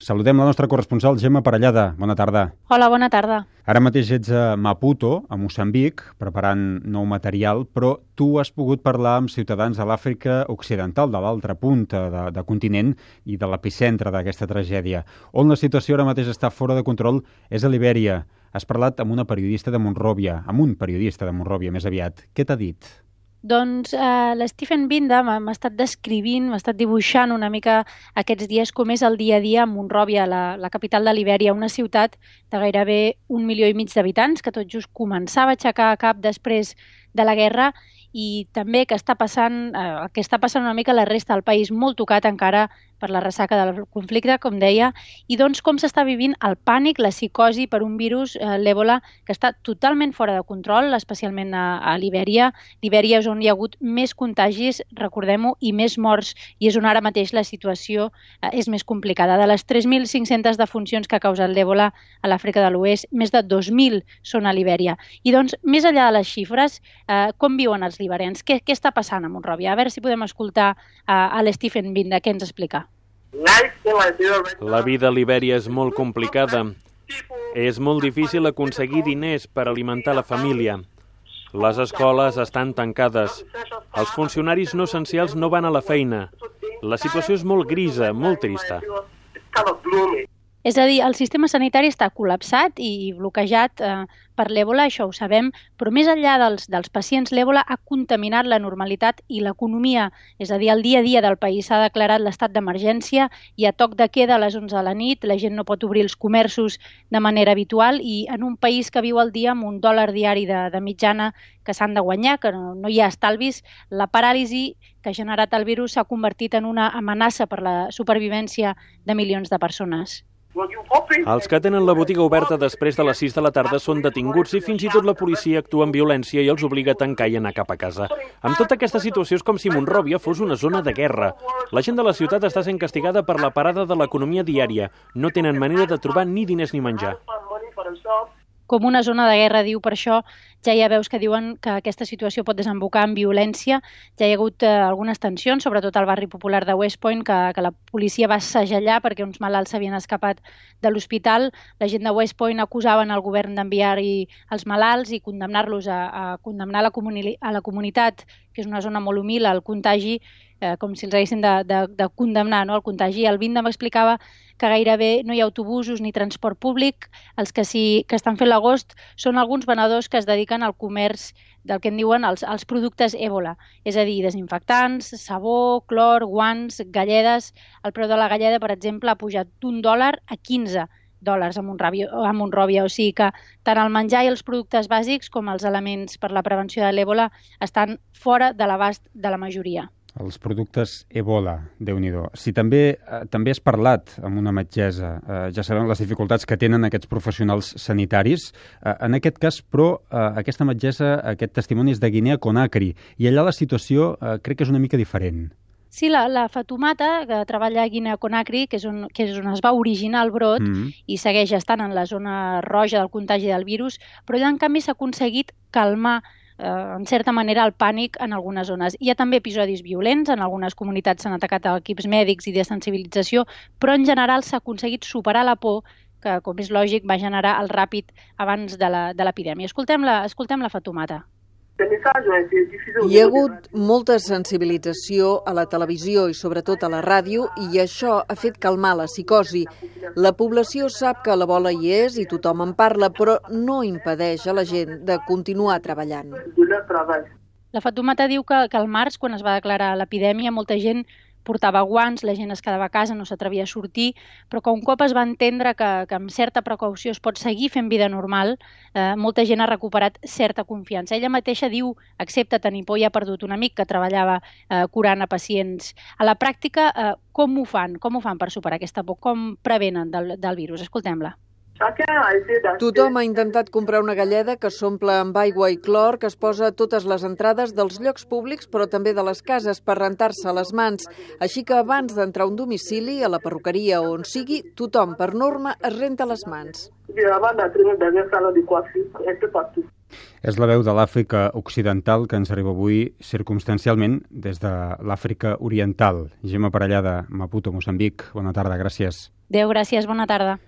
Saludem la nostra corresponsal Gemma Parellada. Bona tarda. Hola, bona tarda. Ara mateix ets a Maputo, a Moçambic, preparant nou material, però tu has pogut parlar amb ciutadans de l'Àfrica Occidental, de l'altra punta de, de continent i de l'epicentre d'aquesta tragèdia. On la situació ara mateix està fora de control és a Libèria. Has parlat amb una periodista de Monròvia, amb un periodista de Monròvia més aviat. Què t'ha dit? Doncs eh, l'Stephen Binda m'ha estat descrivint, m'ha estat dibuixant una mica aquests dies com és el dia a dia a Monròvia, la, la capital de Libèria, una ciutat de gairebé un milió i mig d'habitants, que tot just començava a aixecar cap després de la guerra i també que està passant, eh, que està passant una mica la resta del país, molt tocat encara per la ressaca del conflicte, com deia, i doncs com s'està vivint el pànic, la psicosi per un virus, eh, l'èbola, que està totalment fora de control, especialment a, a Libèria. Libèria és on hi ha hagut més contagis, recordem-ho, i més morts, i és on ara mateix la situació eh, és més complicada. De les 3.500 defuncions que ha causat l'èbola a l'Àfrica de l'Oest, més de 2.000 són a Libèria. I doncs, més enllà de les xifres, eh, com viuen els liberens? Què, què està passant a Montròvia? A veure si podem escoltar eh, a l'Stephen Binda, què ens explica. La vida a Libèria és molt complicada. És molt difícil aconseguir diners per alimentar la família. Les escoles estan tancades. Els funcionaris no essencials no van a la feina. La situació és molt grisa, molt trista. És a dir, el sistema sanitari està col·lapsat i bloquejat eh, per l'èbola, això ho sabem, però més enllà dels, dels pacients, l'èbola ha contaminat la normalitat i l'economia, és a dir, el dia a dia del país s'ha declarat l'estat d'emergència i a toc de queda a les 11 de la nit, la gent no pot obrir els comerços de manera habitual i en un país que viu al dia amb un dòlar diari de, de mitjana que s'han de guanyar, que no, no hi ha estalvis, la paràlisi que ha generat el virus s'ha convertit en una amenaça per la supervivència de milions de persones. Els que tenen la botiga oberta després de les 6 de la tarda són detinguts i fins i tot la policia actua amb violència i els obliga a tancar i anar cap a casa. Amb tota aquesta situació és com si Montròvia fos una zona de guerra. La gent de la ciutat està sent castigada per la parada de l'economia diària. No tenen manera de trobar ni diners ni menjar com una zona de guerra, diu, per això ja ha veus que diuen que aquesta situació pot desembocar en violència. Ja hi ha hagut eh, algunes tensions, sobretot al barri popular de West Point, que, que la policia va segellar perquè uns malalts s'havien escapat de l'hospital. La gent de West Point acusaven el govern d'enviar-hi els malalts i condemnar-los a, a condemnar la, a la comunitat, que és una zona molt humil, al contagi, eh, com si els haguessin de, de, de condemnar no, el contagi. El Vinda m'explicava que gairebé no hi ha autobusos ni transport públic. Els que sí que estan fent l'agost són alguns venedors que es dediquen al comerç del que en diuen els, els productes èbola, és a dir, desinfectants, sabó, clor, guants, galledes. El preu de la galleda, per exemple, ha pujat d'un dòlar a 15 dòlars a Montròvia, a Montròvia, o sigui que tant el menjar i els productes bàsics com els elements per la prevenció de l'èbola estan fora de l'abast de la majoria. Els productes Ebola, déu nhi Si també eh, també has parlat amb una metgessa, eh, ja sabem les dificultats que tenen aquests professionals sanitaris. Eh, en aquest cas, però, eh, aquesta metgessa, aquest testimoni és de Guinea Conakry, i allà la situació eh, crec que és una mica diferent. Sí, la, la Fatumata, que treballa a Guinea Conakry, que és, on, que és on es va originar el brot mm -hmm. i segueix estant en la zona roja del contagi del virus, però allà, en canvi, s'ha aconseguit calmar en certa manera, el pànic en algunes zones. Hi ha també episodis violents, en algunes comunitats s'han atacat equips mèdics i de sensibilització, però en general s'ha aconseguit superar la por que, com és lògic, va generar el ràpid abans de l'epidèmia. Escoltem la, escoltem la Fatumata. Hi ha hagut molta sensibilització a la televisió i sobretot a la ràdio i això ha fet calmar la psicosi. La població sap que la bola hi és i tothom en parla, però no impedeix a la gent de continuar treballant. La Fatumata diu que, que al març, quan es va declarar l'epidèmia, molta gent portava guants, la gent es quedava a casa, no s'atrevia a sortir, però que un cop es va entendre que, que amb certa precaució es pot seguir fent vida normal, eh, molta gent ha recuperat certa confiança. Ella mateixa diu, accepta tenir por i ha perdut un amic que treballava eh, curant a pacients. A la pràctica, eh, com ho fan? Com ho fan per superar aquesta por? Com prevenen del, del virus? Escoltem-la. Tothom ha intentat comprar una galleda que s'omple amb aigua i clor, que es posa a totes les entrades dels llocs públics, però també de les cases, per rentar-se les mans. Així que abans d'entrar a un domicili, a la perruqueria o on sigui, tothom, per norma, es renta les mans. És la veu de l'Àfrica Occidental que ens arriba avui circumstancialment des de l'Àfrica Oriental. Gemma Parellada, Maputo, Moçambic. Bona tarda, gràcies. Adéu, gràcies, bona tarda.